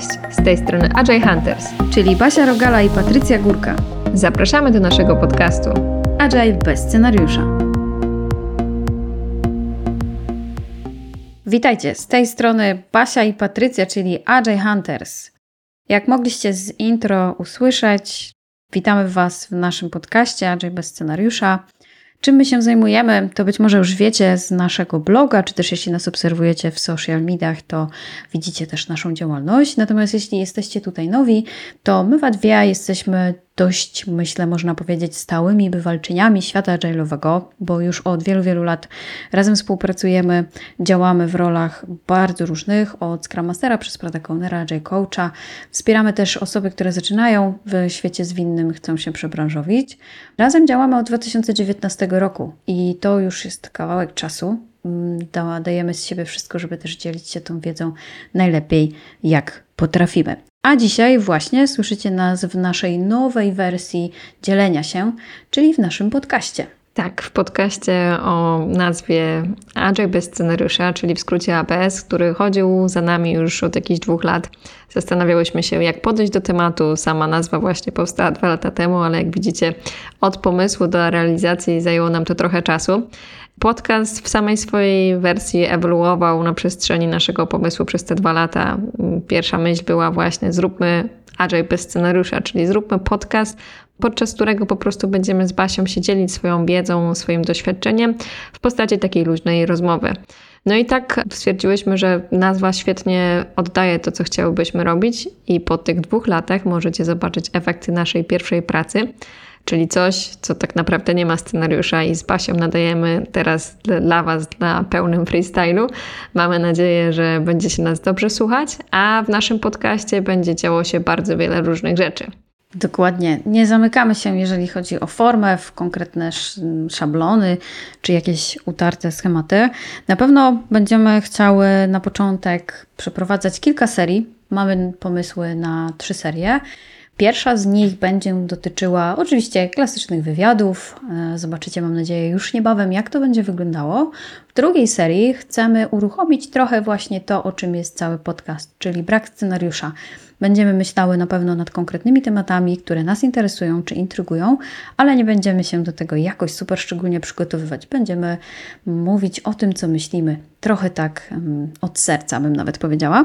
Cześć, z tej strony Agile Hunters, czyli Basia Rogala i Patrycja Górka. Zapraszamy do naszego podcastu Agile bez scenariusza. Witajcie, z tej strony Basia i Patrycja, czyli Agile Hunters. Jak mogliście z intro usłyszeć, witamy Was w naszym podcaście Agile bez scenariusza. Czym my się zajmujemy, to być może już wiecie z naszego bloga, czy też jeśli nas obserwujecie w social mediach, to widzicie też naszą działalność. Natomiast jeśli jesteście tutaj nowi, to my w jesteśmy dość, myślę, można powiedzieć, stałymi bywalczyniami świata agile'owego, bo już od wielu, wielu lat razem współpracujemy, działamy w rolach bardzo różnych, od Scrum Mastera przez Product Ownera, Agile Coacha. Wspieramy też osoby, które zaczynają w świecie zwinnym, chcą się przebranżowić. Razem działamy od 2019 roku i to już jest kawałek czasu. Mm, dajemy z siebie wszystko, żeby też dzielić się tą wiedzą najlepiej, jak potrafimy. A dzisiaj właśnie słyszycie nas w naszej nowej wersji dzielenia się, czyli w naszym podcaście. Tak, w podcaście o nazwie Agile bez scenariusza, czyli w skrócie ABS, który chodził za nami już od jakichś dwóch lat. Zastanawiałyśmy się, jak podejść do tematu. Sama nazwa właśnie powstała dwa lata temu, ale jak widzicie, od pomysłu do realizacji zajęło nam to trochę czasu. Podcast w samej swojej wersji ewoluował na przestrzeni naszego pomysłu przez te dwa lata. Pierwsza myśl była właśnie zróbmy Agile bez scenariusza, czyli zróbmy podcast, podczas którego po prostu będziemy z Basią się dzielić swoją wiedzą, swoim doświadczeniem w postaci takiej luźnej rozmowy. No i tak stwierdziłyśmy, że nazwa świetnie oddaje to, co chciałybyśmy robić, i po tych dwóch latach możecie zobaczyć efekty naszej pierwszej pracy czyli coś, co tak naprawdę nie ma scenariusza i z Basią nadajemy teraz dla Was na pełnym freestylu. Mamy nadzieję, że będzie się nas dobrze słuchać, a w naszym podcaście będzie działo się bardzo wiele różnych rzeczy. Dokładnie. Nie zamykamy się, jeżeli chodzi o formę, w konkretne szablony czy jakieś utarte schematy. Na pewno będziemy chciały na początek przeprowadzać kilka serii. Mamy pomysły na trzy serie. Pierwsza z nich będzie dotyczyła oczywiście klasycznych wywiadów. E, zobaczycie, mam nadzieję, już niebawem, jak to będzie wyglądało. W drugiej serii chcemy uruchomić trochę właśnie to, o czym jest cały podcast, czyli brak scenariusza. Będziemy myślały na pewno nad konkretnymi tematami, które nas interesują czy intrygują, ale nie będziemy się do tego jakoś super szczególnie przygotowywać. Będziemy mówić o tym, co myślimy. Trochę tak od serca, bym nawet powiedziała.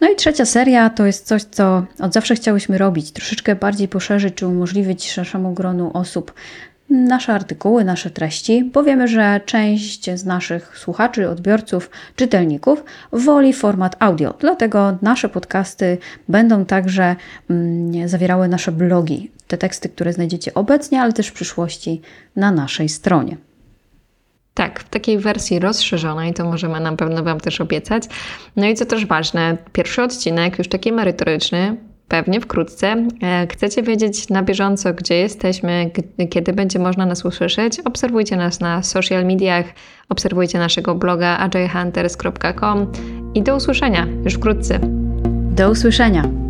No i trzecia seria to jest coś, co od zawsze chciałyśmy robić, troszeczkę bardziej poszerzyć czy umożliwić szerszemu gronu osób nasze artykuły, nasze treści, bo wiemy, że część z naszych słuchaczy, odbiorców, czytelników woli format audio. Dlatego nasze podcasty będą także mm, zawierały nasze blogi, te teksty, które znajdziecie obecnie, ale też w przyszłości na naszej stronie. Tak, w takiej wersji rozszerzonej to możemy na pewno Wam też obiecać. No i co też ważne, pierwszy odcinek, już taki merytoryczny, pewnie wkrótce. E, chcecie wiedzieć na bieżąco, gdzie jesteśmy, kiedy będzie można nas usłyszeć? Obserwujcie nas na social mediach, obserwujcie naszego bloga agilehunters.com i do usłyszenia już wkrótce. Do usłyszenia.